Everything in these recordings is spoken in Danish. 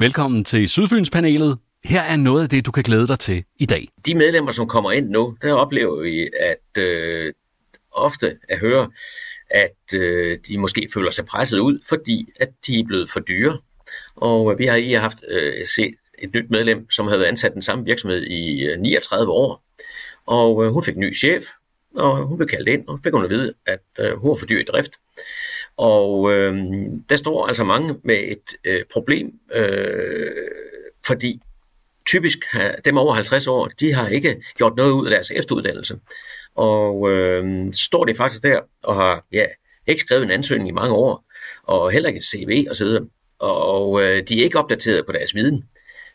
Velkommen til Sydfynspanelet. Her er noget af det, du kan glæde dig til i dag. De medlemmer, som kommer ind nu, der oplever vi, at øh, ofte at høre, at øh, de måske føler sig presset ud, fordi at de er blevet for dyre. Og vi har i haft øh, set et nyt medlem, som havde ansat den samme virksomhed i øh, 39 år. Og øh, hun fik en ny chef, og hun blev kaldt ind, og fik hun at vide, at øh, hun var for dyr i drift. Og øh, der står altså mange med et øh, problem, øh, fordi typisk dem over 50 år, de har ikke gjort noget ud af deres efteruddannelse. Og øh, står det faktisk der og har ja, ikke skrevet en ansøgning i mange år, og heller ikke et CV osv., og øh, de er ikke opdateret på deres viden.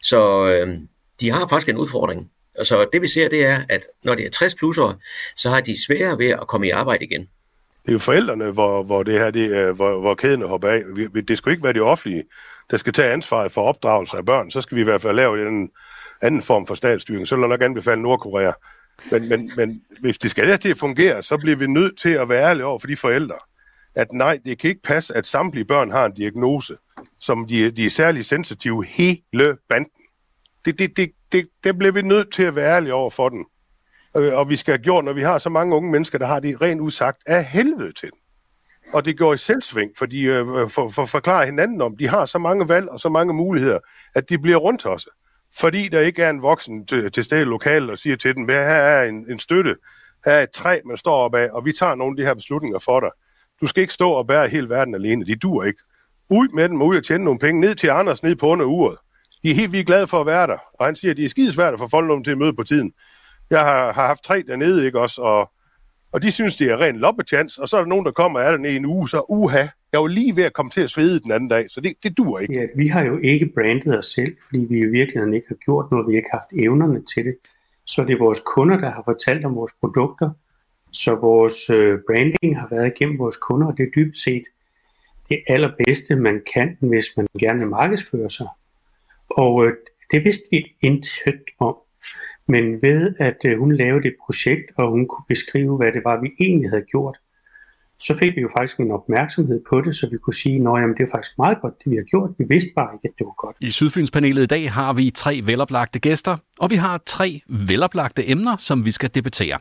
Så øh, de har faktisk en udfordring. Og så det vi ser, det er, at når det er 60 plus år, så har de sværere ved at komme i arbejde igen. Det er jo forældrene, hvor, hvor det her, det, hvor, hvor kæden hopper af. Det skulle ikke være det offentlige, der skal tage ansvaret for opdragelse af børn. Så skal vi i hvert fald lave en anden form for statsstyring. Så vil jeg nok anbefale Nordkorea. Men, men, men hvis det skal det til at fungere, så bliver vi nødt til at være ærlige over for de forældre, at nej, det kan ikke passe, at samtlige børn har en diagnose, som de, de er særligt sensitive hele banden. Det, det, det, det, det bliver vi nødt til at være ærlige over for den. Og vi skal have gjort, når vi har så mange unge mennesker, der har det rent udsagt af helvede til den. Og det går i selvsving, fordi øh, for, for forklare hinanden om, de har så mange valg og så mange muligheder, at de bliver rundt også. Fordi der ikke er en voksen til, til stede lokalt og siger til dem, her er en, en støtte, her er et træ, man står op af, og vi tager nogle af de her beslutninger for dig. Du skal ikke stå og bære hele verden alene, det dur ikke. Ud med dem, ud og tjene nogle penge, ned til Anders, ned på under uret. De er helt vildt glade for at være der, og han siger, at det er skidesvært at få folk til at møde på tiden. Jeg har, har haft tre dernede, ikke også, og, og de synes, det er ren loppetjans, og så er der nogen, der kommer af den i en uge, så uha, jeg var lige ved at komme til at svede den anden dag, så det, det dur ikke. Ja, vi har jo ikke brandet os selv, fordi vi i virkeligheden ikke har gjort noget, vi har ikke haft evnerne til det. Så det er vores kunder, der har fortalt om vores produkter, så vores øh, branding har været igennem vores kunder, og det er dybest set det allerbedste, man kan, hvis man gerne vil markedsføre sig. Og øh, det vidste vi intet om. Men ved at øh, hun lavede et projekt, og hun kunne beskrive, hvad det var, vi egentlig havde gjort, så fik vi jo faktisk en opmærksomhed på det, så vi kunne sige, at det er faktisk meget godt, det vi har gjort. Vi vidste bare ikke, at det var godt. I Sydfynspanelet i dag har vi tre veloplagte gæster, og vi har tre veloplagte emner, som vi skal debattere.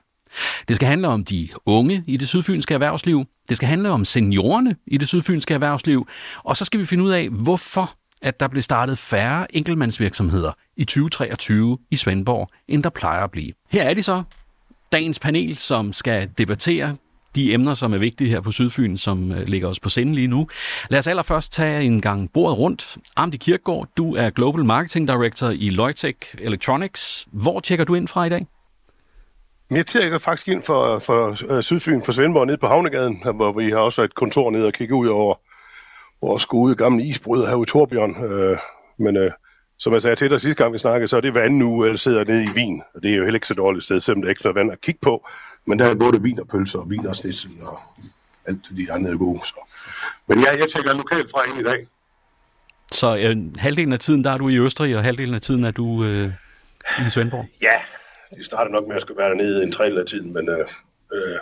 Det skal handle om de unge i det sydfynske erhvervsliv. Det skal handle om seniorerne i det sydfynske erhvervsliv. Og så skal vi finde ud af, hvorfor at der blev startet færre enkeltmandsvirksomheder i 2023 i Svendborg, end der plejer at blive. Her er de så, dagens panel, som skal debattere de emner, som er vigtige her på Sydfyn, som øh, ligger os på senden lige nu. Lad os allerførst tage en gang bordet rundt. Amdi Kirkgaard, du er Global Marketing Director i Loytech Electronics. Hvor tjekker du ind fra i dag? Jeg tjekker faktisk ind for, for øh, Sydfyn for Svendborg nede på Havnegaden, hvor vi har også et kontor nede og kigger ud over vores gode gamle isbrød her i Torbjørn. Uh, men uh, som jeg sagde til dig sidste gang, vi snakkede, så er det anden uge, jeg sidder nede i Wien. Og det er jo heller ikke så dårligt sted, selvom der er ikke noget vand at kigge på. Men der er både vin og pølser og vin og snitsel og alt det andet er gode. Så. Men ja, jeg tænker lokalt fra ind i dag. Så øh, halvdelen af tiden, der er du i Østrig, og halvdelen af tiden er du øh, i Svendborg? Ja, det starter nok med, at jeg skal være dernede en tredjedel af tiden, men øh, øh,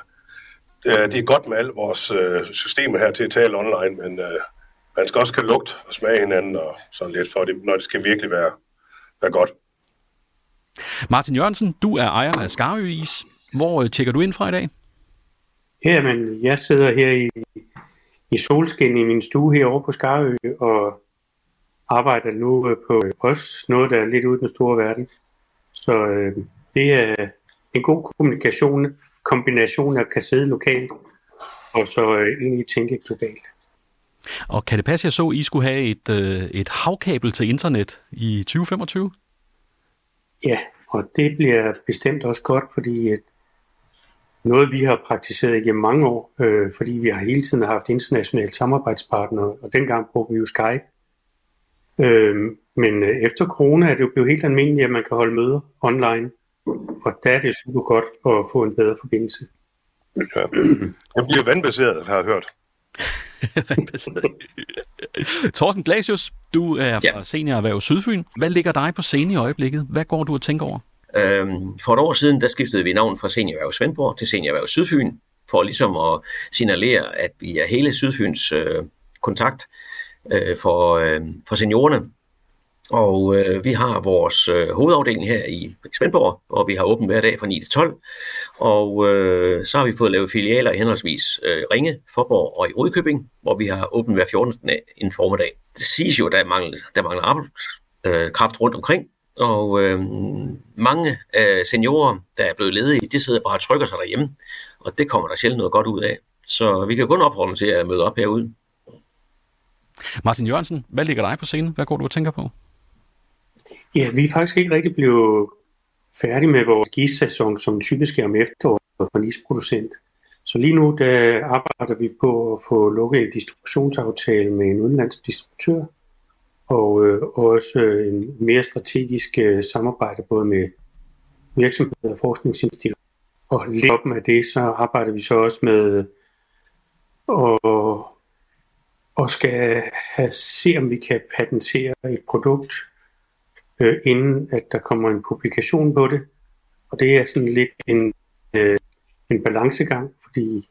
det, er, det er godt med alle vores øh, systemer her til at tale online, men øh, man skal også kan lugte og smage hinanden og sådan lidt, for det, når det skal virkelig være, være godt. Martin Jørgensen, du er ejer af Skarø Is. Hvor øh, tjekker du ind fra i dag? Jamen, jeg sidder her i, i solskin i min stue herovre på Skarø og arbejder nu øh, på os, noget der er lidt ude i den store verden. Så øh, det er en god kommunikation, kombination af at kan sidde lokalt og så øh, egentlig tænke globalt. Og kan det passe, at jeg så, at I skulle have et, øh, et havkabel til internet i 2025? Ja, og det bliver bestemt også godt, fordi at noget, vi har praktiseret igennem mange år, øh, fordi vi har hele tiden haft internationale samarbejdspartnere, og dengang brugte vi jo Skype. Øh, men øh, efter corona er det jo blevet helt almindeligt, at man kan holde møder online, og der er det super godt at få en bedre forbindelse. Ja. Den bliver vandbaseret, har jeg hørt. Thorsten Glasius, du er fra ja. Senior Erhverv Sydfyn. Hvad ligger dig på scene i øjeblikket? Hvad går du og tænker over? Øhm, for et år siden, der skiftede vi navn fra Seniorerhverv Svendborg til Seniorerhverv Sydfyn, for ligesom at signalere, at vi er hele Sydfyns øh, kontakt øh, for, øh, for seniorerne. Og øh, vi har vores øh, hovedafdeling her i Svendborg, og vi har åbent hver dag fra 9 til 12. Og øh, så har vi fået lavet filialer i henholdsvis øh, Ringe, Forborg og i Rødkøbing, hvor vi har åbent hver 14. en formiddag. Det siges jo, at der mangler, der mangler arbejdskraft rundt omkring, og øh, mange øh, seniorer, der er blevet ledige, de sidder bare og trykker sig derhjemme, og det kommer der sjældent noget godt ud af. Så vi kan kun opfordre til at møde op herude. Martin Jørgensen, hvad ligger dig på scenen? Hvad går du og tænker på? Ja, vi er faktisk ikke rigtig blevet færdige med vores gissæson, som typisk er om efteråret for nisproducent. Så lige nu der arbejder vi på at få lukket en distributionsaftale med en udenlandsk distributør, og øh, også øh, en mere strategisk øh, samarbejde både med virksomheder og forskningsinstitutter. Og lidt op med det, så arbejder vi så også med og, og skal have, se, om vi kan patentere et produkt, øh, inden at der kommer en publikation på det. Og det er sådan lidt en, øh, en balancegang, fordi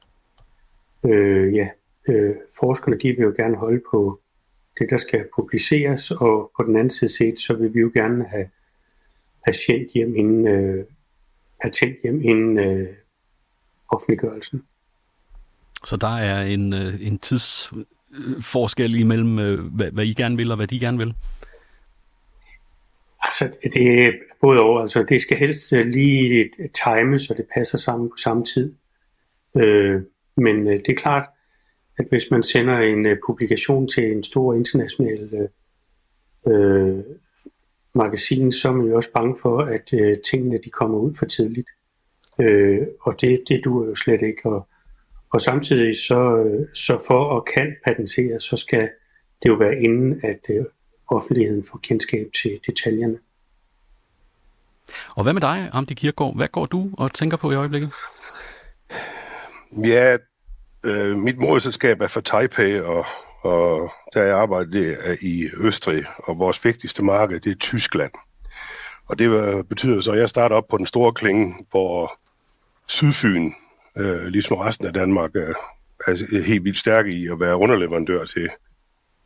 øh, ja, øh, forskerne de vil jo gerne holde på det, der skal publiceres, og på den anden side set, så vil vi jo gerne have patient hjem inden, øh, patent hjem inden øh, offentliggørelsen. Så der er en, øh, en tidsforskel imellem, øh, hvad, hvad I gerne vil og hvad de gerne vil? Altså, det er både over. Altså, det skal helst øh, lige time, så det passer sammen på samme tid. Øh, men øh, det er klart, at hvis man sender en øh, publikation til en stor international øh, øh, magasin, så er man jo også bange for, at øh, tingene de kommer ud for tidligt. Øh, og det, det duer jo slet ikke. Og, og samtidig så, øh, så for at kan patentere, så skal det jo være inden, at øh, offentligheden får kendskab til detaljerne. Og hvad med dig, Amdi Kirkegaard? Hvad går du og tænker på i øjeblikket? Ja, øh, mit moderselskab er for Taipei, og, og der jeg arbejder det er i Østrig, og vores vigtigste marked det er Tyskland. Og det betyder så, at jeg starter op på den store klinge, hvor Sydfyn, øh, ligesom resten af Danmark, er, er helt vildt stærke i at være underleverandør til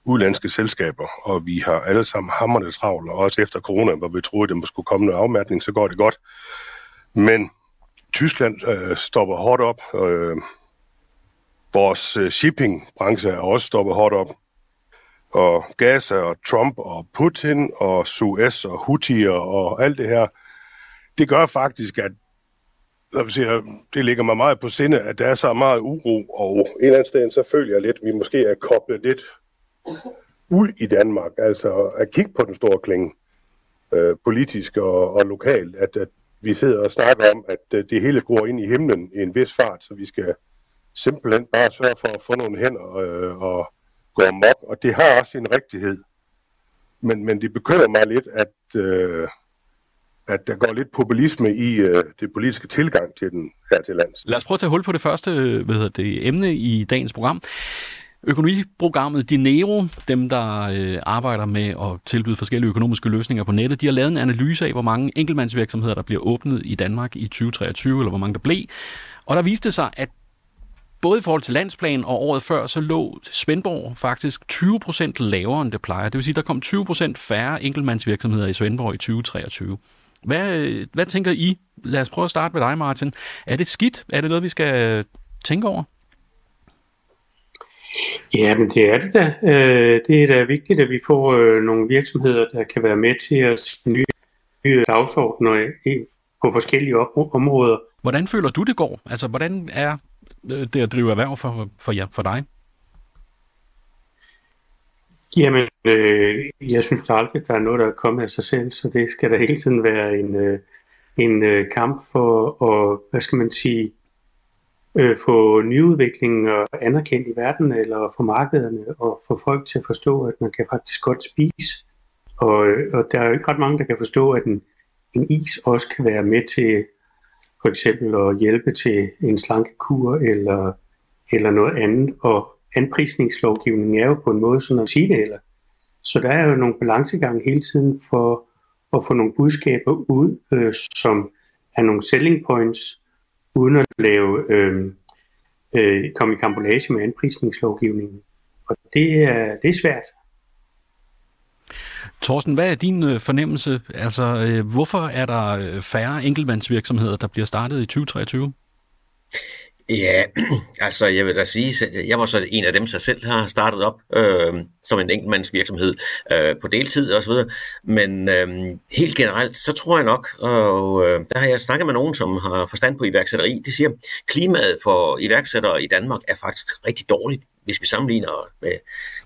udlandske selskaber, og vi har alle sammen hammerne travlt, og også efter corona, hvor vi troede, at der skulle komme noget afmærkning, så går det godt. Men Tyskland øh, stopper hårdt op. Øh, vores øh, shippingbranche er også stoppet hårdt op. Og Gaza og Trump og Putin og Suez og Houthier og alt det her, det gør faktisk, at siger, det ligger mig meget på sinde, at der er så meget uro, og en eller anden sted, så føler jeg lidt, at vi måske er koblet lidt ud i Danmark, altså at kigge på den store klinge, øh, politisk og, og lokalt, at, at vi sidder og snakker om, at øh, det hele går ind i himlen i en vis fart, så vi skal simpelthen bare sørge for at få nogle hænder øh, og gå amok, og det har også en rigtighed. Men, men det bekymrer mig lidt, at, øh, at der går lidt populisme i øh, det politiske tilgang til den her til lands. Lad os prøve at tage hul på det første øh, hvad hedder det, emne i dagens program. Økonomiprogrammet Dinero, dem der øh, arbejder med at tilbyde forskellige økonomiske løsninger på nettet, de har lavet en analyse af, hvor mange enkeltmandsvirksomheder, der bliver åbnet i Danmark i 2023, eller hvor mange der blev. Og der viste sig, at både i forhold til landsplan og året før, så lå Svendborg faktisk 20 procent lavere, end det plejer. Det vil sige, der kom 20 procent færre enkeltmandsvirksomheder i Svendborg i 2023. Hvad, øh, hvad tænker I? Lad os prøve at starte med dig, Martin. Er det skidt? Er det noget, vi skal tænke over? Ja, men det er det da. Øh, det er da vigtigt, at vi får øh, nogle virksomheder, der kan være med til at sætte nye, nye dagsordner på forskellige områder. Hvordan føler du, det går? Altså, hvordan er øh, det at drive erhverv for, for, jer, for dig? Jamen, øh, jeg synes da aldrig, at der er noget, der er kommet af sig selv, så det skal da hele tiden være en, øh, en øh, kamp for at, hvad skal man sige, øh, få nyudviklinger og anerkendt i verden, eller få markederne, og få folk til at forstå, at man kan faktisk godt spise. Og, og der er jo ikke ret mange, der kan forstå, at en, en is også kan være med til for eksempel at hjælpe til en slankekur eller, eller noget andet. Og anprisningslovgivningen er jo på en måde sådan at sige det eller. Så der er jo nogle balancegang hele tiden for at få nogle budskaber ud, øh, som er nogle selling points, uden at lave, øh, øh, komme i kampolage med anprisningslovgivningen. Og det er, det er svært. Thorsten, hvad er din øh, fornemmelse? Altså, øh, hvorfor er der øh, færre enkeltmandsvirksomheder, der bliver startet i 2023? Ja, altså jeg vil da sige, jeg var så en af dem, der selv har startet op øh, som en enkeltmandsvirksomhed øh, på deltid og så videre. Men øh, helt generelt, så tror jeg nok, og øh, der har jeg snakket med nogen, som har forstand på iværksætteri, de siger, at klimaet for iværksættere i Danmark er faktisk rigtig dårligt, hvis vi sammenligner med,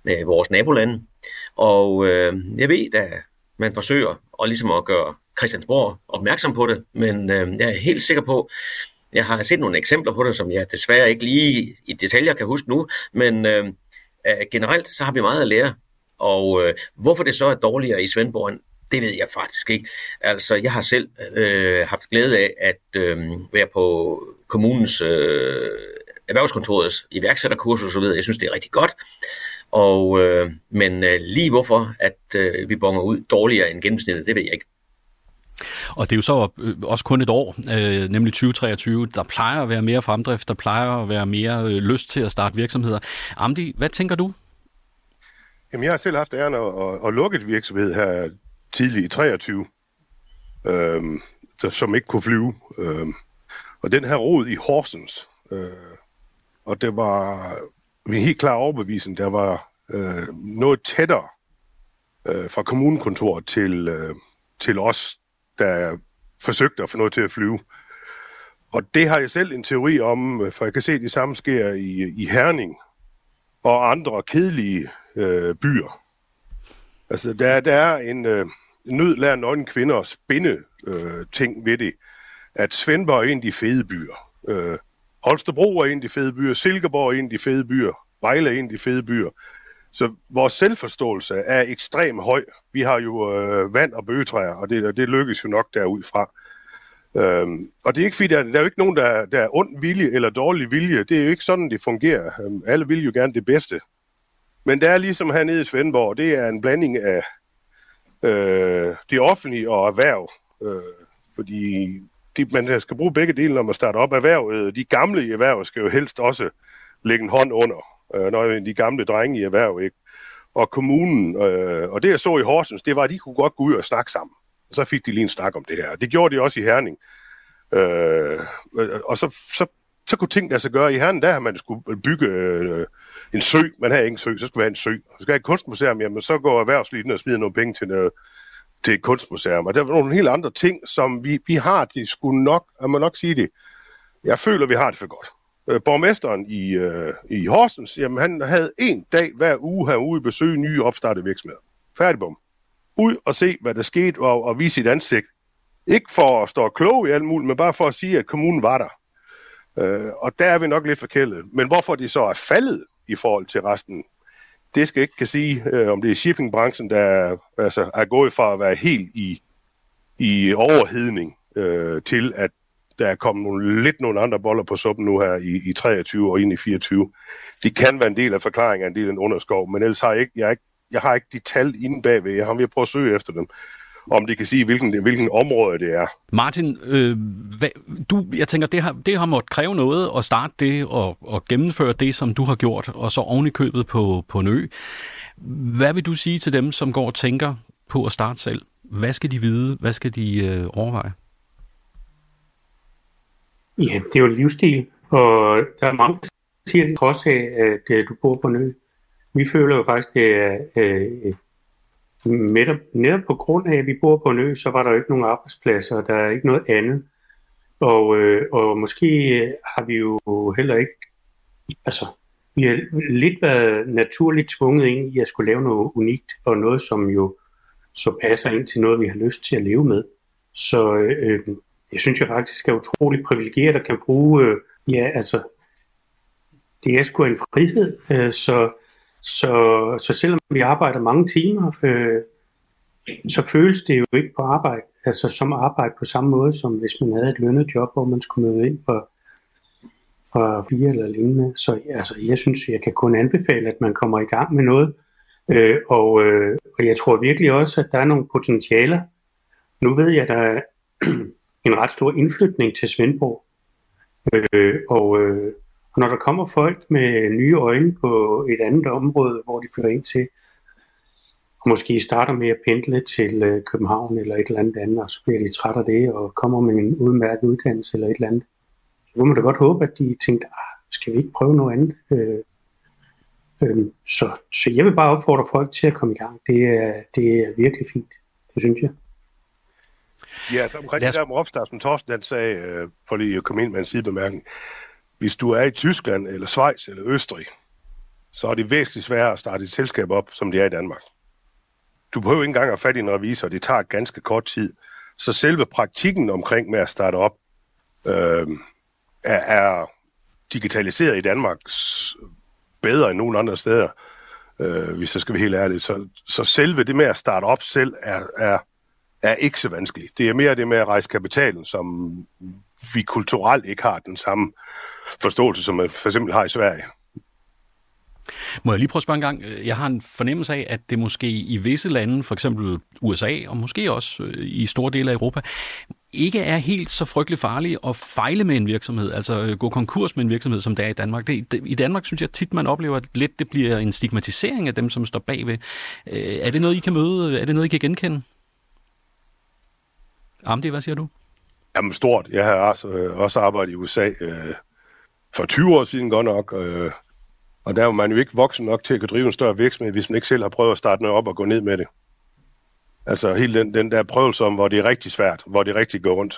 med vores nabolande. Og øh, jeg ved, at man forsøger at, ligesom at gøre Christiansborg opmærksom på det, men øh, jeg er helt sikker på, jeg har set nogle eksempler på det, som jeg desværre ikke lige i detaljer kan huske nu, men øh, øh generelt så har vi meget at lære. Og øh, hvorfor det så er dårligere i Svendborg, det ved jeg faktisk ikke. Altså, jeg har selv øh, haft glæde af at øh, være på kommunens øh, erhvervskontorets iværksætterkursus osv. Jeg synes, det er rigtig godt. Og, øh, men øh, lige hvorfor, at øh, vi bonger ud dårligere end gennemsnittet, det ved jeg ikke. Og det er jo så øh, også kun et år, øh, nemlig 2023. Der plejer at være mere fremdrift, der plejer at være mere øh, lyst til at starte virksomheder. Amdi, hvad tænker du? Jamen, jeg har selv haft æren at, at, at lukke et virksomhed her tidlig i 23, øh, som ikke kunne flyve. Øh, og den her rod i Horsens, øh, og det var min helt klar overbevisning, der var øh, noget tættere øh, fra kommunekontoret til, øh, til os, der forsøgte at få noget til at flyve. Og det har jeg selv en teori om, øh, for jeg kan se, at det samme sker i, i Herning og andre kedelige øh, byer. Altså, der, der er en øh, nød lærer nogle kvinder spinde øh, ting ved det, at Svendborg er en af de fede byer. Øh, Holstebro er en af de fede byer, Silkeborg er en af de fede byer, Vejle er en af de fede byer. Så vores selvforståelse er ekstremt høj. Vi har jo øh, vand og bøgetræer, og det, det lykkes jo nok derudfra. Øhm, og det er ikke fordi, der, der er jo ikke nogen, der, der er ond vilje eller dårlig vilje. Det er jo ikke sådan, det fungerer. Øhm, alle vil jo gerne det bedste. Men der er ligesom hernede i Svendborg, det er en blanding af øh, det offentlige og erhverv. Øh, fordi de, man skal bruge begge dele, når man starter op erhvervet. De gamle i erhvervet skal jo helst også lægge en hånd under øh, når de gamle drenge i erhverv, ikke? Og kommunen, øh, og det jeg så i Horsens, det var, at de kunne godt gå ud og snakke sammen. Og så fik de lige en snak om det her. Det gjorde de også i Herning. Øh, øh og så, så, så kunne ting lade sig gøre. I Herning, der har man skulle bygge øh, en sø. Man havde ingen sø, så skulle være en sø. Så skal have et kunstmuseum, jamen så går erhvervslivet ind og smider nogle penge til, noget, til et kunstmuseum. Og der var nogle helt andre ting, som vi, vi har, de skulle nok, jeg må nok sige det, jeg føler, vi har det for godt øh, borgmesteren i, øh, i Horsens, jamen han havde en dag hver uge herude besøge nye opstartede virksomheder. Færdigbom. Ud og se, hvad der skete, og, og vise sit ansigt. Ikke for at stå klog i alt muligt, men bare for at sige, at kommunen var der. Øh, og der er vi nok lidt forkældet. Men hvorfor de så er faldet i forhold til resten, det skal jeg ikke kan sige, øh, om det er shippingbranchen, der altså, er gået fra at være helt i, i overhedning øh, til, at der er kommet nogle, lidt nogle andre boller på suppen nu her i, i 23 og ind i 24. De kan være en del af forklaringen af en del af en underskov, men ellers har jeg ikke, jeg, ikke, jeg har ikke de tal inde bagved. Jeg har ved at prøve at søge efter dem om de kan sige, hvilken, hvilken område det er. Martin, øh, hvad, du, jeg tænker, det har, det har måttet kræve noget at starte det og, og gennemføre det, som du har gjort, og så oven i købet på, på en ø. Hvad vil du sige til dem, som går og tænker på at starte selv? Hvad skal de vide? Hvad skal de øh, overveje? Ja, det er jo livsstil, og der er mange, der siger det trods af, at øh, du bor på en ø. Vi føler jo faktisk, det er uh, netop, netop på grund af, at vi bor på en ø, så var der jo ikke nogen arbejdspladser, og der er ikke noget andet. Og, øh, og måske har vi jo heller ikke, altså, vi har lidt været naturligt tvunget ind i at skulle lave noget unikt, og noget, som jo så passer ind til noget, vi har lyst til at leve med. Så øh, det synes jeg faktisk er utroligt privilegeret at kan bruge, øh, ja altså, det er sgu en frihed, øh, så, så, så selvom vi arbejder mange timer, øh, så føles det jo ikke på arbejde, altså som arbejde på samme måde, som hvis man havde et lønnet job, hvor man skulle møde ind for, for fire eller lignende. Så altså, jeg synes, jeg kan kun anbefale, at man kommer i gang med noget, øh, og, øh, og jeg tror virkelig også, at der er nogle potentialer. Nu ved jeg, at der er en ret stor indflytning til Svendborg. Øh, og, øh, og når der kommer folk med nye øjne på et andet område, hvor de flytter ind til, og måske starter med at pendle til øh, København eller et eller andet andet, og så bliver de træt af det og kommer med en udmærket uddannelse eller et eller andet. Så må man da godt håbe, at de tænkte, ah, skal vi ikke prøve noget andet? Øh, øh, så, så jeg vil bare opfordre folk til at komme i gang. Det er, det er virkelig fint. Det synes jeg. Ja, så omkring det der med opstart, som Torsten han sagde, øh, for lige at komme ind med en sidebemærkning. Hvis du er i Tyskland, eller Schweiz, eller Østrig, så er det væsentligt sværere at starte et selskab op, som det er i Danmark. Du behøver ikke engang at fat i en revisor, det tager ganske kort tid. Så selve praktikken omkring med at starte op, øh, er, er digitaliseret i Danmark bedre end nogen andre steder, øh, hvis jeg skal være helt ærlig. Så, så selve det med at starte op selv er, er, er ikke så vanskeligt. Det er mere det med at rejse kapitalen, som vi kulturelt ikke har den samme forståelse, som man for eksempel har i Sverige. Må jeg lige prøve at spørge en gang? Jeg har en fornemmelse af, at det måske i visse lande, for eksempel USA, og måske også øh, i store dele af Europa, ikke er helt så frygtelig farligt at fejle med en virksomhed, altså øh, gå konkurs med en virksomhed, som det er i Danmark. Det, det, I Danmark synes jeg tit, man oplever, at lidt det bliver en stigmatisering af dem, som står bagved. Øh, er det noget, I kan møde? Er det noget, I kan genkende? Amdi, hvad siger du? Jamen stort. Jeg har også, øh, også arbejdet i USA øh, for 20 år siden godt nok, øh, og der er man jo ikke voksen nok til at kunne drive en større virksomhed, hvis man ikke selv har prøvet at starte noget op og gå ned med det. Altså hele den, den der prøvelse om, hvor det er rigtig svært, hvor det rigtig går rundt.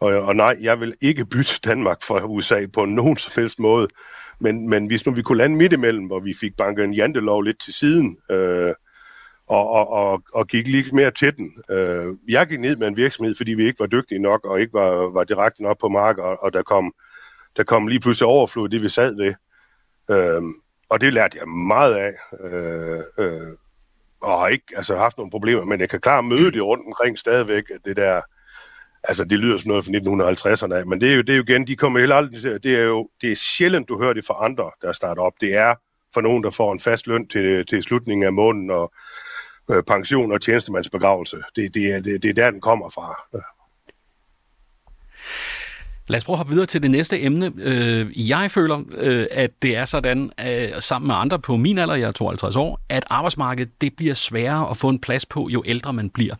Og, og nej, jeg vil ikke bytte Danmark fra USA på nogen som helst måde. Men, men hvis nu vi kunne lande midt imellem, hvor vi fik banket en jantelov lidt til siden, øh, og, og, og, og gik lidt mere til den. Øh, jeg gik ned med en virksomhed, fordi vi ikke var dygtige nok, og ikke var, var direkte nok på markedet, og, og der, kom, der kom lige pludselig overflod det, vi sad ved. Øh, og det lærte jeg meget af. Øh, øh, og har ikke altså, haft nogle problemer, men jeg kan klart møde det rundt omkring stadigvæk, det der, altså det lyder som noget fra 1950'erne af, men det er jo, det er jo igen, de kommer heller aldrig, det er jo, det er sjældent, du hører det fra andre, der starter op. Det er for nogen, der får en fast løn til, til slutningen af måneden, og øh, pension og tjenestemandsbegravelse. Det, det, er, det, det er der, den kommer fra. Lad os prøve at hoppe videre til det næste emne. Øh, jeg føler, øh, at det er sådan, øh, sammen med andre på min alder, jeg er 52 år, at arbejdsmarkedet det bliver sværere at få en plads på, jo ældre man bliver.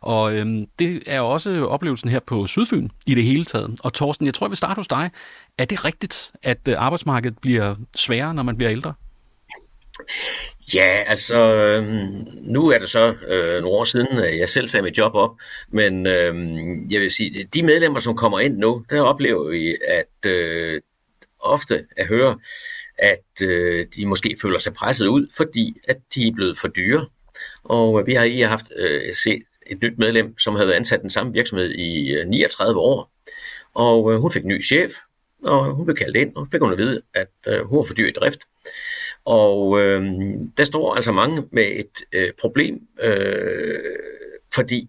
Og det er også oplevelsen her på Sydfyn i det hele taget. Og Torsten, jeg tror, jeg vil starte hos dig. Er det rigtigt, at arbejdsmarkedet bliver sværere, når man bliver ældre? Ja, altså, øhm, nu er det så øh, nogle år siden, øh, jeg selv sagde mit job op, men øh, jeg vil sige, de medlemmer, som kommer ind nu, der oplever vi, at øh, ofte at høre, at øh, de måske føler sig presset ud, fordi at de er blevet for dyre. Og øh, vi har i haft øh, set et nyt medlem, som havde ansat den samme virksomhed i øh, 39 år, og øh, hun fik en ny chef, og hun blev kaldt ind, og fik hun at vide, at øh, hun var for dyr i drift. Og øh, der står altså mange med et øh, problem, øh, fordi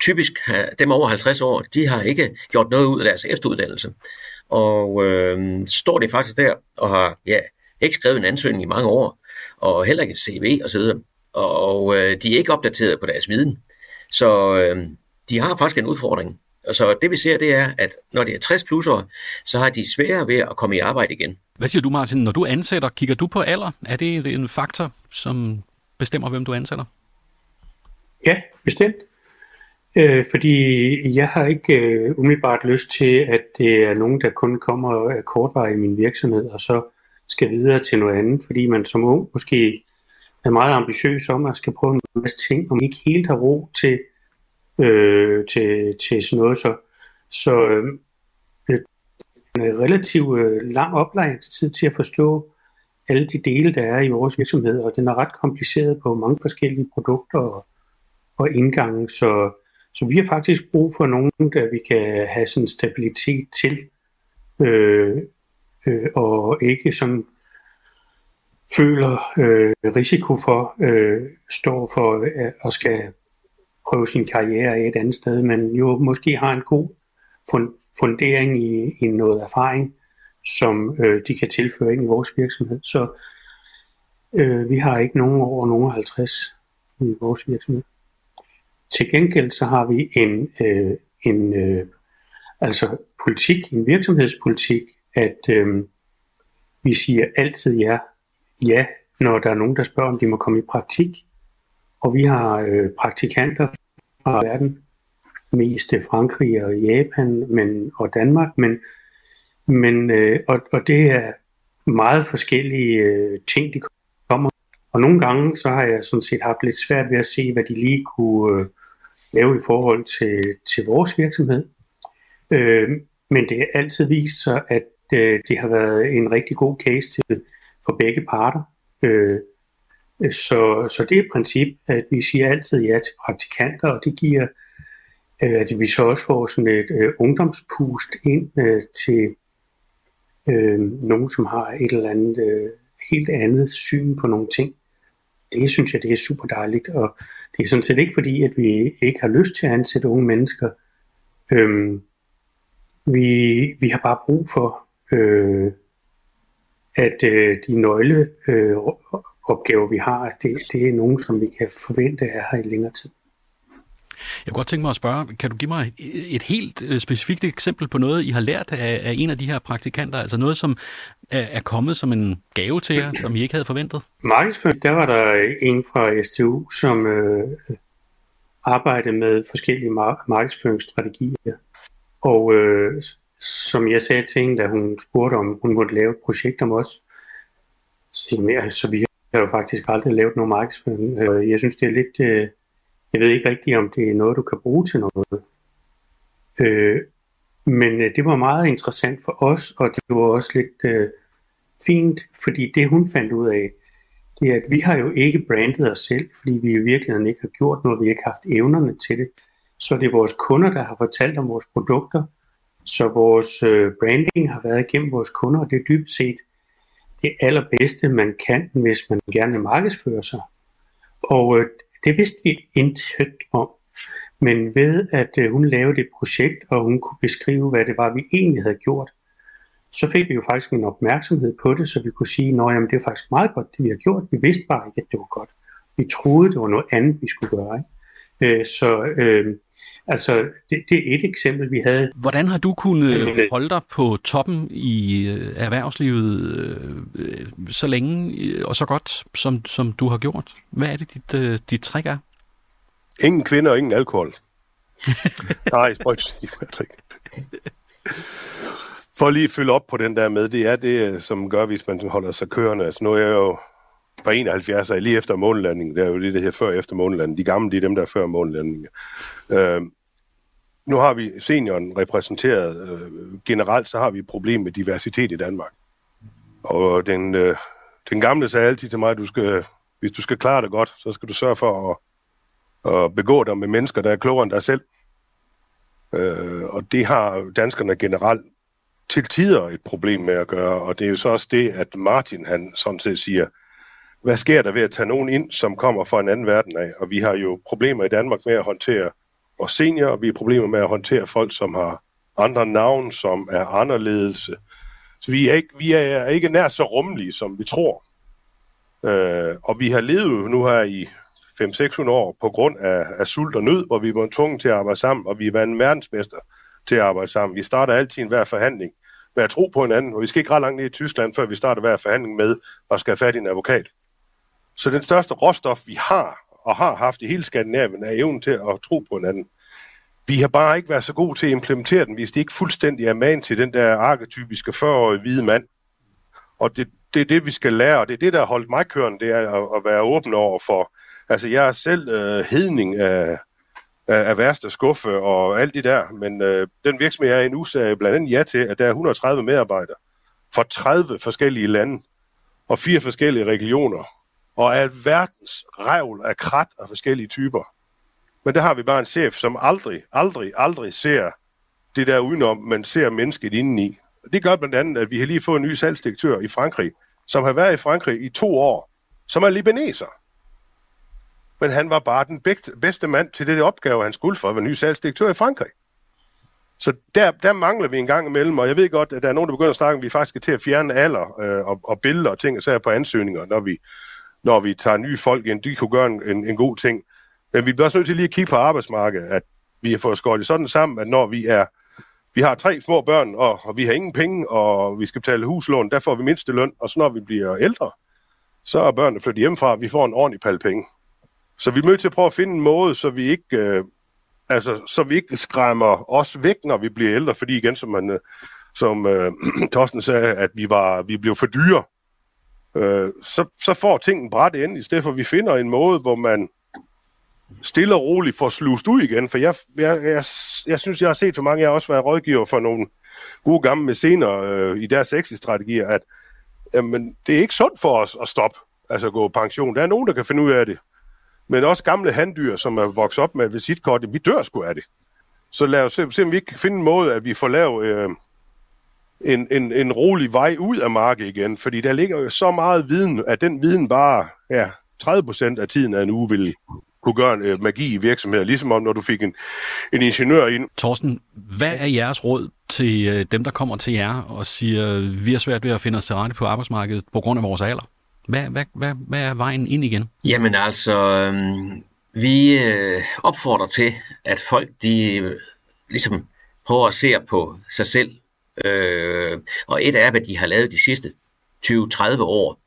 typisk har, dem over 50 år, de har ikke gjort noget ud af deres efteruddannelse. Og øh, står det faktisk der og har ja, ikke skrevet en ansøgning i mange år, og heller ikke et CV osv., og øh, de er ikke opdateret på deres viden. Så øh, de har faktisk en udfordring. Og så det vi ser, det er, at når det er 60 plusser, så har de sværere ved at komme i arbejde igen. Hvad siger du, Martin? Når du ansætter, kigger du på alder? Er det en faktor, som bestemmer, hvem du ansætter? Ja, bestemt. Øh, fordi jeg har ikke øh, umiddelbart lyst til, at det er nogen, der kun kommer af kortvarig i min virksomhed, og så skal videre til noget andet, fordi man som ung måske er meget ambitiøs om at skal prøve en masse ting, og man ikke helt har ro til, øh, til, til sådan noget. Så, så øh, øh en relativt øh, lang oplejningstid til at forstå alle de dele, der er i vores virksomhed, og den er ret kompliceret på mange forskellige produkter og, og indgange, så, så vi har faktisk brug for nogen, der vi kan have sådan stabilitet til, øh, øh, og ikke sådan føler øh, risiko for øh, står for øh, at skal prøve sin karriere et andet sted, men jo måske har en god fundering i, i noget erfaring, som øh, de kan tilføre ind i vores virksomhed. Så øh, vi har ikke nogen over nogen 50 i vores virksomhed. Til gengæld så har vi en, øh, en øh, altså politik, en virksomhedspolitik, at øh, vi siger altid ja, ja, når der er nogen, der spørger, om de må komme i praktik og vi har øh, praktikanter fra verden, mest øh, Frankrig og Japan men, og Danmark, men, men øh, og, og det er meget forskellige øh, ting, de kommer. Og nogle gange så har jeg sådan set haft lidt svært ved at se, hvad de lige kunne øh, lave i forhold til, til vores virksomhed. Øh, men det har altid vist sig, at øh, det har været en rigtig god case til, for begge parter. Øh, så, så det er et princip, at vi siger altid ja til praktikanter, og det giver, øh, at vi så også får sådan et øh, ungdomspust ind øh, til øh, nogen, som har et eller andet øh, helt andet syn på nogle ting. Det synes jeg, det er super dejligt, og det er sådan set ikke fordi, at vi ikke har lyst til at ansætte unge mennesker. Øhm, vi, vi har bare brug for, øh, at øh, de nøgle øh, opgaver, vi har, det, det er nogen, som vi kan forvente er her i længere tid. Jeg kunne godt tænke mig at spørge, kan du give mig et helt øh, specifikt eksempel på noget, I har lært af, af en af de her praktikanter? Altså noget, som er, er kommet som en gave til jer, som I ikke havde forventet? Markedsføring, der var der en fra STU, som øh, arbejdede med forskellige markedsføringsstrategier. Og øh, som jeg sagde til hende, da hun spurgte, om hun måtte lave et projekt om os, så, jeg, så vi har jo faktisk aldrig lavet nogen markedsføring. Øh, jeg synes, det er lidt... Øh, jeg ved ikke rigtigt, om det er noget, du kan bruge til noget. Øh, men øh, det var meget interessant for os, og det var også lidt øh, fint, fordi det hun fandt ud af, det er, at vi har jo ikke brandet os selv, fordi vi i virkeligheden ikke har gjort noget, vi ikke har haft evnerne til det. Så det er vores kunder, der har fortalt om vores produkter, så vores branding har været igennem vores kunder, og det er dybest set det allerbedste, man kan, hvis man gerne vil markedsføre sig. Og øh, det vidste vi intet om. Men ved at øh, hun lavede et projekt, og hun kunne beskrive, hvad det var, vi egentlig havde gjort, så fik vi jo faktisk en opmærksomhed på det, så vi kunne sige, at det er faktisk meget godt, det vi har gjort. Vi vidste bare ikke, at det var godt. Vi troede, det var noget andet, vi skulle gøre. Ikke? Øh, så øh, Altså, det, det er et eksempel, vi havde. Hvordan har du kunnet holde dig på toppen i øh, erhvervslivet øh, så længe øh, og så godt, som, som du har gjort? Hvad er det, dit, øh, dit trick er? Ingen kvinder og ingen alkohol. Nej, spøjt, trick. For lige at følge op på den der med, det er det, som gør, hvis man holder sig kørende. Altså nu er jeg jo fra 71, lige efter månelandingen. Det er jo det, der her før efter månelandingen. De gamle, de er dem, der er før månelandingen. Øh, nu har vi senioren repræsenteret. Øh, generelt så har vi et problem med diversitet i Danmark. Og den, øh, den gamle sagde altid til mig, at du skal, hvis du skal klare det godt, så skal du sørge for at, at begå dig med mennesker, der er klogere end dig selv. Øh, og det har danskerne generelt til tider et problem med at gøre, og det er jo så også det, at Martin han sådan set siger, hvad sker der ved at tage nogen ind, som kommer fra en anden verden af? Og vi har jo problemer i Danmark med at håndtere og senior. og vi har problemer med at håndtere folk, som har andre navn, som er anderledes. Så vi er ikke, vi er ikke nær så rummelige, som vi tror. Øh, og vi har levet nu her i 5-600 år på grund af, af sult og nød, hvor vi var tvunget til at arbejde sammen, og vi var en verdensmester til at arbejde sammen. Vi starter altid en hver forhandling med at tro på hinanden, og vi skal ikke ret langt ned i Tyskland, før vi starter hver forhandling med at skal have fat i en advokat. Så den største råstof, vi har og har haft i hele Skandinavien, er evnen til at tro på hinanden. Vi har bare ikke været så gode til at implementere den, hvis det ikke fuldstændig er man til den der arketypiske 40-årige hvide mand. Og det, det er det, vi skal lære, og det er det, der har holdt mig kørende, det er at, at være åben over for. Altså, jeg er selv øh, hedning af, af, af værste skuffe og alt det der, men øh, den virksomhed, jeg er i nu, sagde blandt andet ja til, at der er 130 medarbejdere fra 30 forskellige lande og fire forskellige regioner, og er verdens revl af krat af forskellige typer. Men der har vi bare en chef, som aldrig, aldrig, aldrig ser det der udenom, men ser mennesket indeni. Det gør blandt andet, at vi har lige fået en ny salgsdirektør i Frankrig, som har været i Frankrig i to år, som er libaneser. Men han var bare den bedste mand til det opgave, han skulle for at være ny salgsdirektør i Frankrig. Så der, der mangler vi en gang imellem, og jeg ved godt, at der er nogen, der begynder at snakke om, at vi faktisk skal til at fjerne alder øh, og, og billeder og ting og sager på ansøgninger, når vi, når vi tager nye folk ind. De kunne gøre en, en, en god ting. Men vi bliver også nødt til lige at kigge på arbejdsmarkedet, at vi har fået skåret det sådan sammen, at når vi er vi har tre små børn, og, og vi har ingen penge, og vi skal betale huslån, der får vi mindste løn, og så når vi bliver ældre, så er børnene flyttet hjemmefra, vi får en ordentlig pal penge. Så vi er nødt til at prøve at finde en måde, så vi ikke, øh, altså, så vi ikke skræmmer os væk, når vi bliver ældre, fordi igen, som, man, øh, som øh, Torsten sagde, at vi, var, vi blev for dyre, øh, så, så får tingene bræt ind, i stedet for at vi finder en måde, hvor man stille og roligt får slust ud igen, for jeg, jeg, jeg, jeg synes, jeg har set for mange, jeg har også været rådgiver for nogle gode gamle mæscener øh, i deres exit-strategier, at jamen, det er ikke sundt for os at stoppe, altså gå pension. Der er nogen, der kan finde ud af det. Men også gamle handdyr, som er vokset op med visitkort, vi dør sgu af det. Så lad os se, se om vi ikke kan finde en måde, at vi får lavet øh, en, en, en rolig vej ud af markedet igen. Fordi der ligger jo så meget viden, at den viden bare, ja, 30 procent af tiden af en uge vil kunne gøre en, øh, magi i virksomheder, ligesom om når du fik en, en ingeniør ind. Torsten, hvad er jeres råd til øh, dem, der kommer til jer og siger, vi er svært ved at finde os til rette på arbejdsmarkedet på grund af vores alder? Hvad, hvad, hvad, hvad er vejen ind igen? Jamen altså, øh, vi øh, opfordrer til, at folk de øh, ligesom prøver at se på sig selv. Øh, og et er, hvad de har lavet de sidste 20-30 år.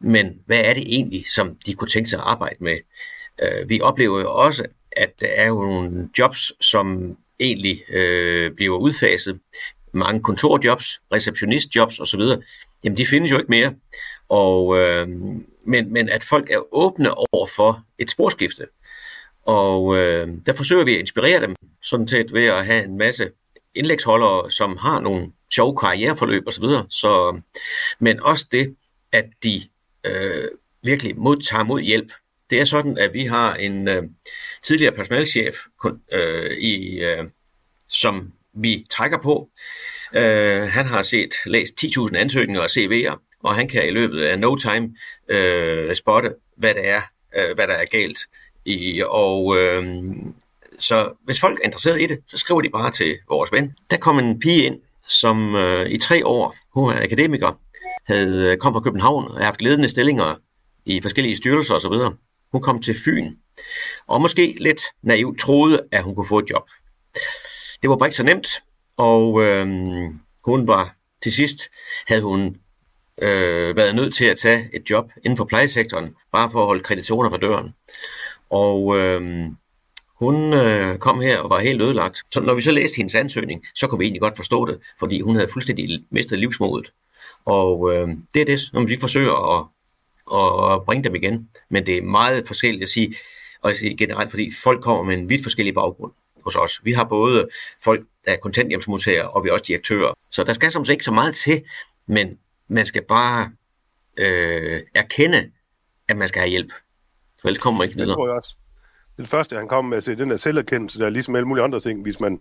Men hvad er det egentlig, som de kunne tænke sig at arbejde med? Øh, vi oplever jo også, at der er jo nogle jobs, som egentlig øh, bliver udfaset. Mange kontorjobs, receptionistjobs osv., jamen de findes jo ikke mere. Og, øh, men, men at folk er åbne over for et sporskifte. Og øh, der forsøger vi at inspirere dem sådan set ved at have en masse indlægsholdere, som har nogle sjove karriereforløb osv. Så, så, men også det, at de øh, virkelig modtager mod hjælp det er sådan, at vi har en øh, tidligere personalchef, øh, i, øh, som vi trækker på. Øh, han har set læst 10.000 ansøgninger og CV'er, og han kan i løbet af no time øh, spotte, hvad det er, øh, hvad der er galt. I, og øh, så hvis folk er interesseret i det, så skriver de bare til vores ven. Der kom en pige ind, som øh, i tre år, hun er akademiker, havde øh, kom fra København og haft ledende stillinger i forskellige styrelser osv. Hun kom til Fyn, og måske lidt naivt troede, at hun kunne få et job. Det var bare ikke så nemt, og øh, hun var til sidst, havde hun øh, været nødt til at tage et job inden for plejesektoren, bare for at holde kreditorer fra døren. Og øh, hun øh, kom her og var helt ødelagt. Så når vi så læste hendes ansøgning, så kunne vi egentlig godt forstå det, fordi hun havde fuldstændig mistet livsmodet. Og øh, det er det, som vi forsøger at, og bringe dem igen. Men det er meget forskelligt at sige, og jeg siger generelt, fordi folk kommer med en vidt forskellig baggrund hos os. Vi har både folk, der er kontanthjemsmodtagere, og vi er også direktører. Så der skal som ikke så meget til, men man skal bare øh, erkende, at man skal have hjælp. For ellers kommer man ikke videre. Det tror jeg også. Det første, han kom med, altså, den der selverkendelse, der er ligesom alle mulige andre ting. Hvis man,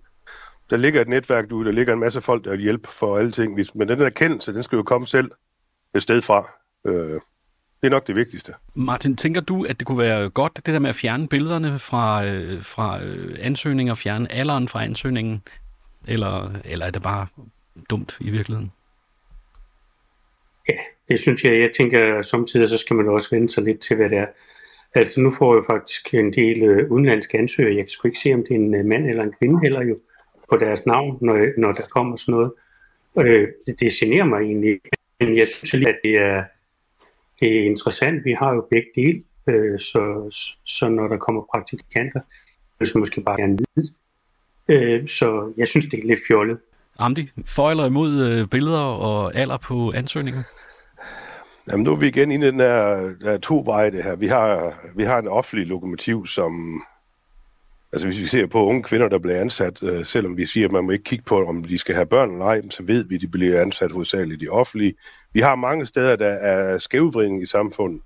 der ligger et netværk du, der ligger en masse folk, der vil hjælpe for alle ting. Hvis, men den der erkendelse, den skal jo komme selv et sted fra. Øh, det er nok det vigtigste. Martin, tænker du, at det kunne være godt, det der med at fjerne billederne fra, øh, fra øh, ansøgninger, fjerne alderen fra ansøgningen, eller, eller er det bare dumt i virkeligheden? Ja, det synes jeg. Jeg tænker, at samtidig så skal man også vende sig lidt til, hvad det er. Altså nu får jeg faktisk en del øh, udenlandske ansøgere. Jeg kan sgu ikke se, om det er en øh, mand eller en kvinde heller jo, på deres navn, når, når der kommer sådan noget. Øh, det, det generer mig egentlig. Men jeg synes lige, at det er, det er interessant. Vi har jo begge dele, øh, så, så når der kommer praktikanter, vil jeg måske bare gerne vide. Øh, så jeg synes, det er lidt fjollet. Amdi, for eller imod øh, billeder og alder på ansøgningen? Jamen nu er vi igen i den der, der to veje det her. Vi har, vi har en offentlig lokomotiv, som... Altså hvis vi ser på unge kvinder, der bliver ansat, øh, selvom vi siger, at man må ikke kigge på, om de skal have børn eller ej, så ved vi, at de bliver ansat hovedsageligt i de offentlige. Vi har mange steder, der er skævvridning i samfundet,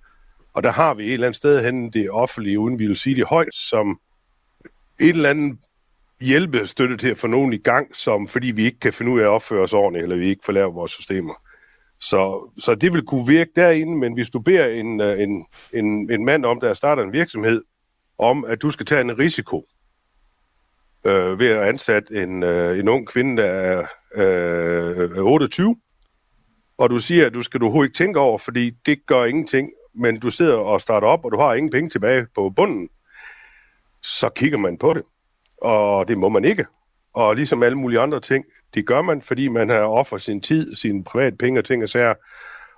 og der har vi et eller andet sted hen det offentlige, uden vi vil sige det højt, som et eller andet hjælpestøtte til at få nogen i gang, som fordi vi ikke kan finde ud af at opføre os ordentligt, eller vi ikke får lavet vores systemer. Så, så det vil kunne virke derinde, men hvis du beder en, øh, en, en, en mand om, der starter en virksomhed, om at du skal tage en risiko øh, ved at ansætte en, øh, en ung kvinde, der er øh, øh 28, og du siger, at du skal du overhovedet ikke tænke over, fordi det gør ingenting, men du sidder og starter op, og du har ingen penge tilbage på bunden, så kigger man på det. Og det må man ikke. Og ligesom alle mulige andre ting, det gør man, fordi man har offer sin tid, sine private penge og ting og sager.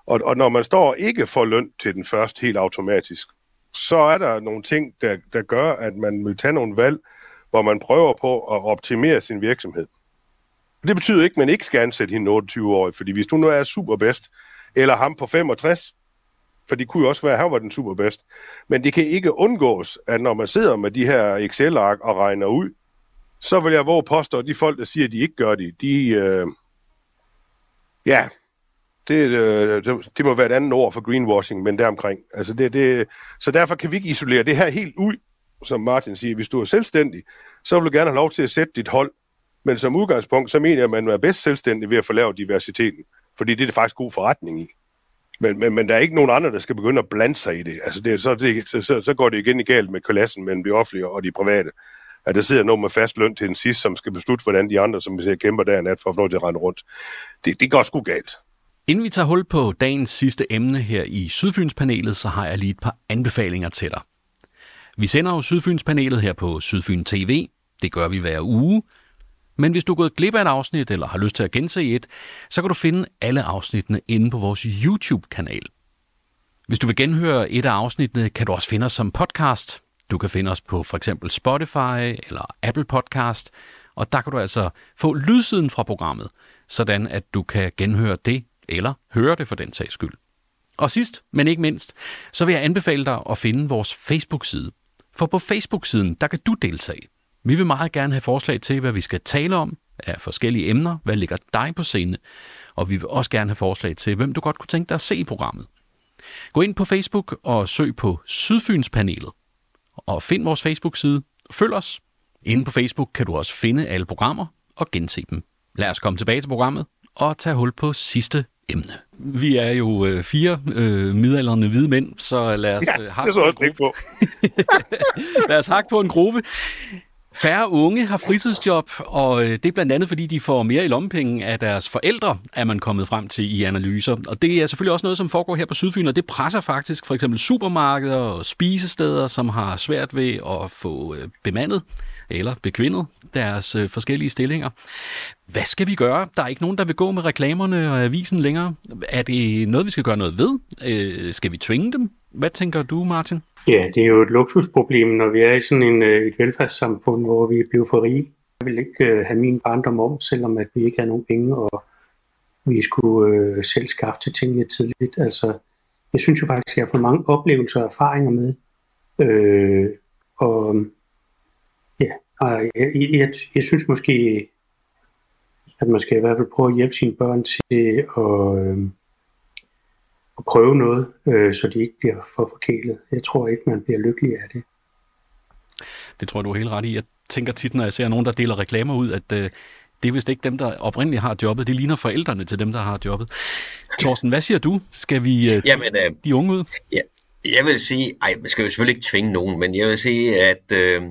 Og, og når man står ikke får løn til den første helt automatisk, så er der nogle ting, der, der gør, at man vil tage nogle valg, hvor man prøver på at optimere sin virksomhed. Det betyder ikke, at man ikke skal ansætte hende 28 år, fordi hvis du nu er super bedst, eller ham på 65, for det kunne jo også være, at han var den super bedst. Men det kan ikke undgås, at når man sidder med de her Excel-ark og regner ud, så vil jeg våge påstå, at de folk, der siger, at de ikke gør det, de, øh, ja, det, øh, det må være et andet ord for greenwashing, men deromkring. Altså det, det, så derfor kan vi ikke isolere det her helt ud, som Martin siger. Hvis du er selvstændig, så vil du gerne have lov til at sætte dit hold. Men som udgangspunkt, så mener jeg, at man er bedst selvstændig ved at få lavet diversiteten. Fordi det er det faktisk god forretning i. Men, men, men der er ikke nogen andre, der skal begynde at blande sig i det. Altså det, så, det, så, så, så går det igen i galt med klassen mellem de offentlige og de private. At der sidder nogen med fast løn til den sidste, som skal beslutte, hvordan de andre, som vi ser, kæmper der nat for at få det rende rundt. Det, det går sgu galt. Inden vi tager hul på dagens sidste emne her i Sydfynspanelet, så har jeg lige et par anbefalinger til dig. Vi sender jo Sydfynspanelet her på Sydfyn TV. Det gør vi hver uge. Men hvis du er gået glip af et afsnit, eller har lyst til at gense et, så kan du finde alle afsnittene inde på vores YouTube-kanal. Hvis du vil genhøre et af afsnittene, kan du også finde os som podcast. Du kan finde os på for eksempel Spotify eller Apple Podcast, og der kan du altså få lydsiden fra programmet, sådan at du kan genhøre det eller høre det for den sags skyld. Og sidst, men ikke mindst, så vil jeg anbefale dig at finde vores Facebook-side. For på Facebook-siden, der kan du deltage. Vi vil meget gerne have forslag til, hvad vi skal tale om af forskellige emner, hvad ligger dig på scene, og vi vil også gerne have forslag til, hvem du godt kunne tænke dig at se i programmet. Gå ind på Facebook og søg på Sydfynspanelet, og find vores Facebook-side. Følg os. Inde på Facebook kan du også finde alle programmer og gense dem. Lad os komme tilbage til programmet og tage hul på sidste emne. Vi er jo øh, fire øh, midalderne hvide mænd, så lad os ja, øh, hakke, det så også på. lad os hakke på en gruppe. Færre unge har fritidsjob, og øh, det er blandt andet, fordi de får mere i lommepenge af deres forældre, er man kommet frem til i analyser. Og det er selvfølgelig også noget, som foregår her på Sydfyn, og det presser faktisk for eksempel supermarkeder og spisesteder, som har svært ved at få øh, bemandet eller bekvindet deres øh, forskellige stillinger. Hvad skal vi gøre? Der er ikke nogen, der vil gå med reklamerne og avisen længere. Er det noget, vi skal gøre noget ved? Øh, skal vi tvinge dem? Hvad tænker du, Martin? Ja, det er jo et luksusproblem, når vi er i sådan en, øh, et velfærdssamfund, hvor vi er blevet for rige. Jeg vil ikke øh, have min barndom om, selvom at vi ikke har nogen penge, og vi skulle øh, selv skaffe til tingene tidligt. Altså, jeg synes jo faktisk, at jeg har fået mange oplevelser og erfaringer med. Øh, og ja, og jeg, jeg, jeg, jeg synes måske, at man skal i hvert fald prøve at hjælpe sine børn til at, øh, at prøve noget, øh, så de ikke bliver for forkælet. Jeg tror ikke, man bliver lykkelig af det. Det tror jeg, du er helt ret i. Jeg tænker tit, når jeg ser nogen, der deler reklamer ud, at øh, det er vist ikke dem, der oprindeligt har jobbet. Det ligner forældrene til dem, der har jobbet. Torsten, hvad siger du? Skal vi øh, Jamen, øh, de unge ud? Ja, jeg vil sige, ej, man skal jo selvfølgelig ikke tvinge nogen, men jeg vil sige, at øh,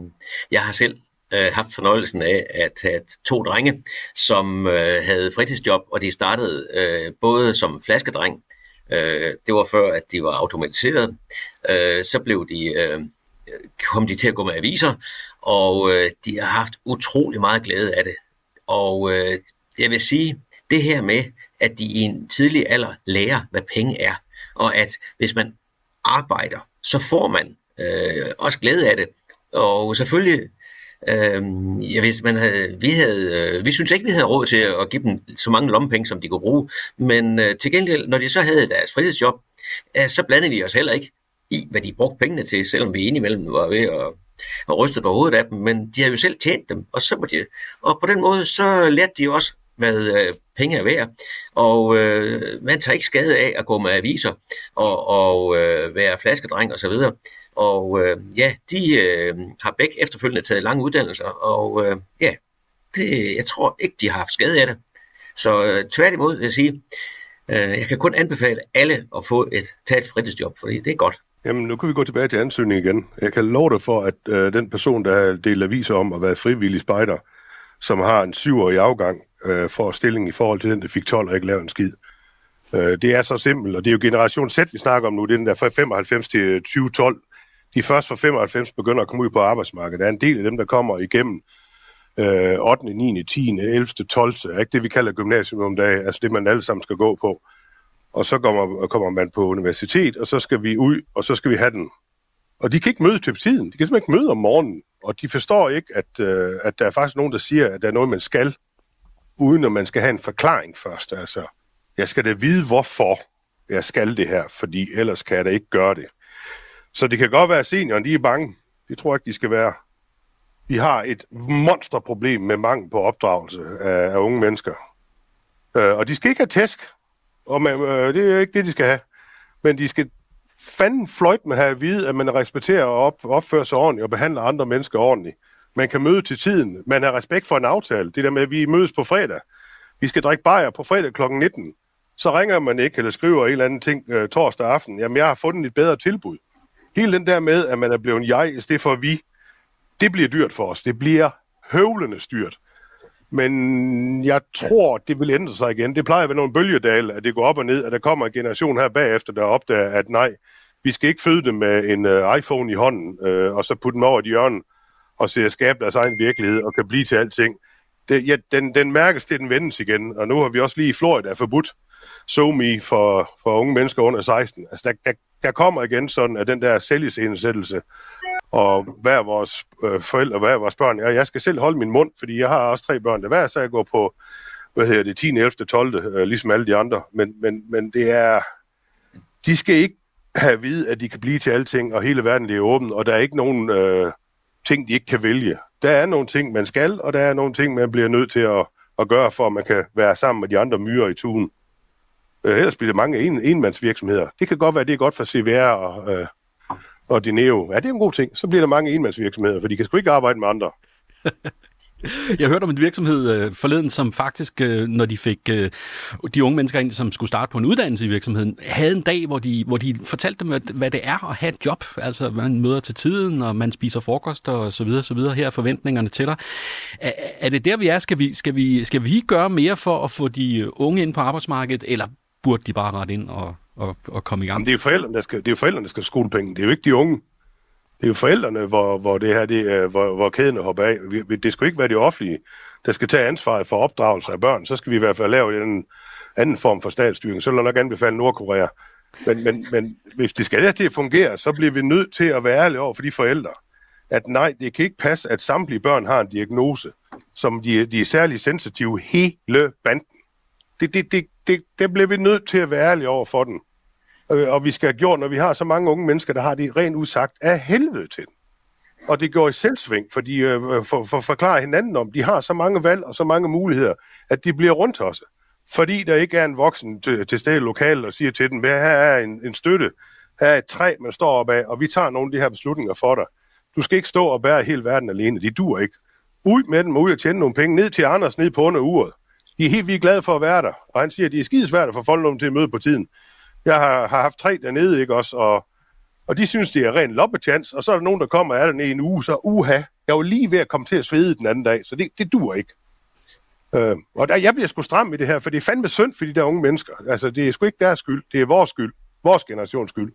jeg har selv øh, haft fornøjelsen af at have to drenge, som øh, havde fritidsjob, og de startede øh, både som flaskedreng, øh, det var før, at de var automatiseret, øh, så blev de, øh, kom de til at gå med aviser, og øh, de har haft utrolig meget glæde af det. Og øh, jeg vil sige, det her med, at de i en tidlig alder lærer, hvad penge er, og at hvis man arbejder, så får man øh, også glæde af det. Og selvfølgelig Øh, ja, hvis man havde, vi, havde, øh, vi synes ikke, vi havde råd til at give dem så mange lommepenge, som de kunne bruge. Men øh, til gengæld, når de så havde deres fritidsjob, øh, så blandede vi os heller ikke i, hvad de brugte pengene til, selvom vi indimellem var ved at, og ryste på hovedet af dem. Men de har jo selv tjent dem, og så var de, og på den måde, så lærte de også, hvad øh, penge er værd. Og øh, man tager ikke skade af at gå med aviser og, og øh, være flaskedreng osv. Og, øh, ja, de øh, har begge efterfølgende taget lange uddannelser, og øh, ja, det, jeg tror ikke, de har haft skade af det. Så øh, tværtimod vil jeg sige, øh, jeg kan kun anbefale alle at få et, tage et fritidsjob, fordi det er godt. Jamen, nu kan vi gå tilbage til ansøgningen igen. Jeg kan love dig for, at øh, den person, der har delt aviser om at være frivillig spejder, som har en syvårig afgang, øh, får stilling i forhold til den, der fik 12 og ikke lavede en skid. Øh, det er så simpelt, og det er jo generation Z, vi snakker om nu, det er den der fra 95 til 2012, de først fra 95 begynder at komme ud på arbejdsmarkedet. Der er en del af dem, der kommer igennem øh, 8., 9., 10., 11., 12. Ikke det, vi kalder gymnasium om dagen, altså det, man alle sammen skal gå på. Og så kommer, kommer man på universitet, og så skal vi ud, og så skal vi have den Og de kan ikke møde til tiden. De kan simpelthen ikke møde om morgenen. Og de forstår ikke, at, øh, at der er faktisk nogen, der siger, at der er noget, man skal, uden at man skal have en forklaring først. Altså, jeg skal da vide, hvorfor jeg skal det her, fordi ellers kan jeg da ikke gøre det. Så det kan godt være, at senioren de er bange. Det tror jeg ikke, de skal være. Vi har et monsterproblem med mangel på opdragelse af, af unge mennesker. Øh, og de skal ikke have tæsk. Og man, øh, det er ikke det, de skal have. Men de skal fanden fløjt med have at vide, at man respekterer og op, opfører sig ordentligt og behandler andre mennesker ordentligt. Man kan møde til tiden. Man har respekt for en aftale. Det der med, at vi mødes på fredag. Vi skal drikke bajer på fredag kl. 19. Så ringer man ikke eller skriver en eller anden ting øh, torsdag aften. Jamen, jeg har fundet et bedre tilbud. Hele den der med, at man er blevet jeg i stedet for vi, det bliver dyrt for os. Det bliver høvlende styrt. Men jeg tror, det vil ændre sig igen. Det plejer at være nogle bølgedal, at det går op og ned, at der kommer en generation her bagefter, der opdager, at nej, vi skal ikke føde dem med en uh, iPhone i hånden, uh, og så putte dem over i hjørnet, og se at skabe deres egen virkelighed, og kan blive til alting. Det, ja, den, den mærkes til, den vendes igen, og nu har vi også lige i Florida forbudt SoMe for, for unge mennesker under 16. Altså, der, der, der kommer igen sådan, at den der selvisensættelse, og hver vores øh, forældre, hver vores børn, jeg, jeg skal selv holde min mund, fordi jeg har også tre børn, der hver så jeg går på, hvad hedder det, 10. 11. 12. Øh, ligesom alle de andre, men, men, men det er, de skal ikke have at vide, at de kan blive til alting, og hele verden er åben, og der er ikke nogen øh, ting, de ikke kan vælge. Der er nogle ting, man skal, og der er nogle ting, man bliver nødt til at, at gøre, for at man kan være sammen med de andre myrer i tuen. Øh, ellers bliver det mange en, enmandsvirksomheder. Det kan godt være, det er godt for CVR og, øh, og Dineo. Ja, det er en god ting. Så bliver der mange enmandsvirksomheder, for de kan sgu ikke arbejde med andre. Jeg hørte om en virksomhed øh, forleden, som faktisk, øh, når de fik øh, de unge mennesker ind, som skulle starte på en uddannelse i virksomheden, havde en dag, hvor de, hvor de fortalte dem, hvad det er at have et job. Altså, man møder til tiden, og man spiser frokost og så videre, så videre. Her er forventningerne til dig. Er, er det der, vi er? Skal vi, skal, vi, skal vi gøre mere for at få de unge ind på arbejdsmarkedet, eller burde de bare rette ind og, og, og komme i gang? Jamen, det er jo forældrene, der skal, det er jo forældrene, der skal skolepenge. Det er jo ikke de unge. Det er jo forældrene, hvor, hvor det her, det er, hvor, hvor kæden hopper af. Det skal ikke være det offentlige, der skal tage ansvaret for opdragelse af børn. Så skal vi i hvert fald lave en anden form for statsstyring. Så vil jeg nok anbefale Nordkorea. Men, men, men hvis det skal det til at fungere, så bliver vi nødt til at være ærlige over for de forældre, at nej, det kan ikke passe, at samtlige børn har en diagnose, som de, de er særlig sensitive hele banden. Det, det, det, det, det bliver vi nødt til at være ærlige over for den. Øh, og vi skal have gjort, når vi har så mange unge mennesker, der har det rent udsagt af helvede til den. Og det går i selvsving, fordi øh, for, for forklare hinanden om, de har så mange valg og så mange muligheder, at de bliver rundt også. Fordi der ikke er en voksen til, til stede lokalt og siger til dem, her er en, en støtte, her er et træ, man står op af, og vi tager nogle af de her beslutninger for dig. Du skal ikke stå og bære hele verden alene, de dur ikke. Ud med dem og ud og tjene nogle penge, ned til Anders, ned på under uret. De er helt vildt glade for at være der, og han siger, at de er skidesvært at få folk til at møde på tiden. Jeg har, har haft tre dernede, ikke også? Og, og de synes, det er ren loppetjans, og så er der nogen, der kommer af den en uge, så uha, jeg var lige ved at komme til at svede den anden dag, så det, det dur ikke. Øh, og der, jeg bliver sgu stram i det her, for det er fandme synd for de der unge mennesker. Altså, det er sgu ikke deres skyld, det er vores skyld. Vores generations skyld.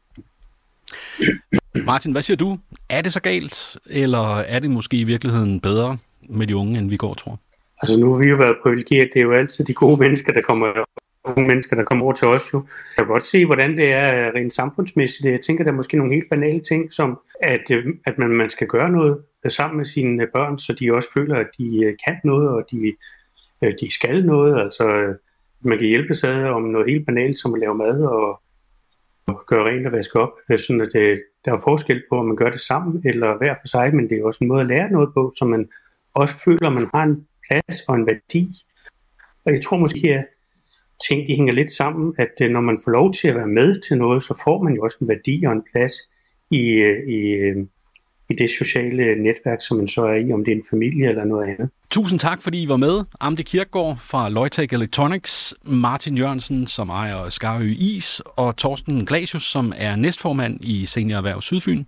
Martin, hvad siger du? Er det så galt, eller er det måske i virkeligheden bedre med de unge, end vi går tror? Altså nu har vi jo været privilegeret. Det er jo altid de gode mennesker, der kommer unge mennesker, der kommer over til os jo. Jeg kan godt se, hvordan det er rent samfundsmæssigt. Jeg tænker, der er måske nogle helt banale ting, som at, øh, at man, man skal gøre noget øh, sammen med sine øh, børn, så de også føler, at de kan noget, og de, de skal noget. Altså, man kan hjælpe sig om noget helt banalt, som at lave mad og, og gøre rent og vaske op. Sådan at det, der er forskel på, om man gør det sammen eller hver for sig, men det er også en måde at lære noget på, så man også føler, at man har en plads og en værdi. Og jeg tror måske, at ting de hænger lidt sammen, at øh, når man får lov til at være med til noget, så får man jo også en værdi og en plads i, øh, i, øh, i det sociale netværk, som man så er i, om det er en familie eller noget andet. Tusind tak, fordi I var med. Amde Kirkgaard fra Logitech Electronics, Martin Jørgensen, som ejer Skarø Is, og Torsten Glasius, som er næstformand i Senior Erhverv Sydfyn.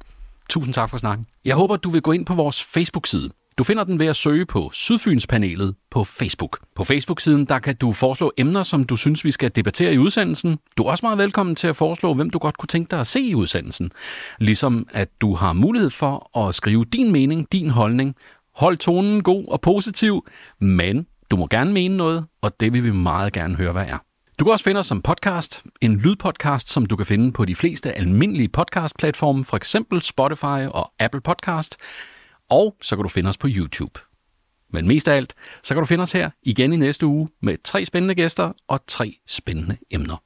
Tusind tak for snakken. Jeg håber, du vil gå ind på vores Facebook-side. Du finder den ved at søge på Sydfynspanelet på Facebook. På Facebook-siden der kan du foreslå emner, som du synes, vi skal debattere i udsendelsen. Du er også meget velkommen til at foreslå, hvem du godt kunne tænke dig at se i udsendelsen. Ligesom at du har mulighed for at skrive din mening, din holdning. Hold tonen god og positiv, men du må gerne mene noget, og det vil vi meget gerne høre, hvad er. Du kan også finde os som podcast, en lydpodcast, som du kan finde på de fleste almindelige podcastplatforme, for eksempel Spotify og Apple Podcast, og så kan du finde os på YouTube. Men mest af alt, så kan du finde os her igen i næste uge med tre spændende gæster og tre spændende emner.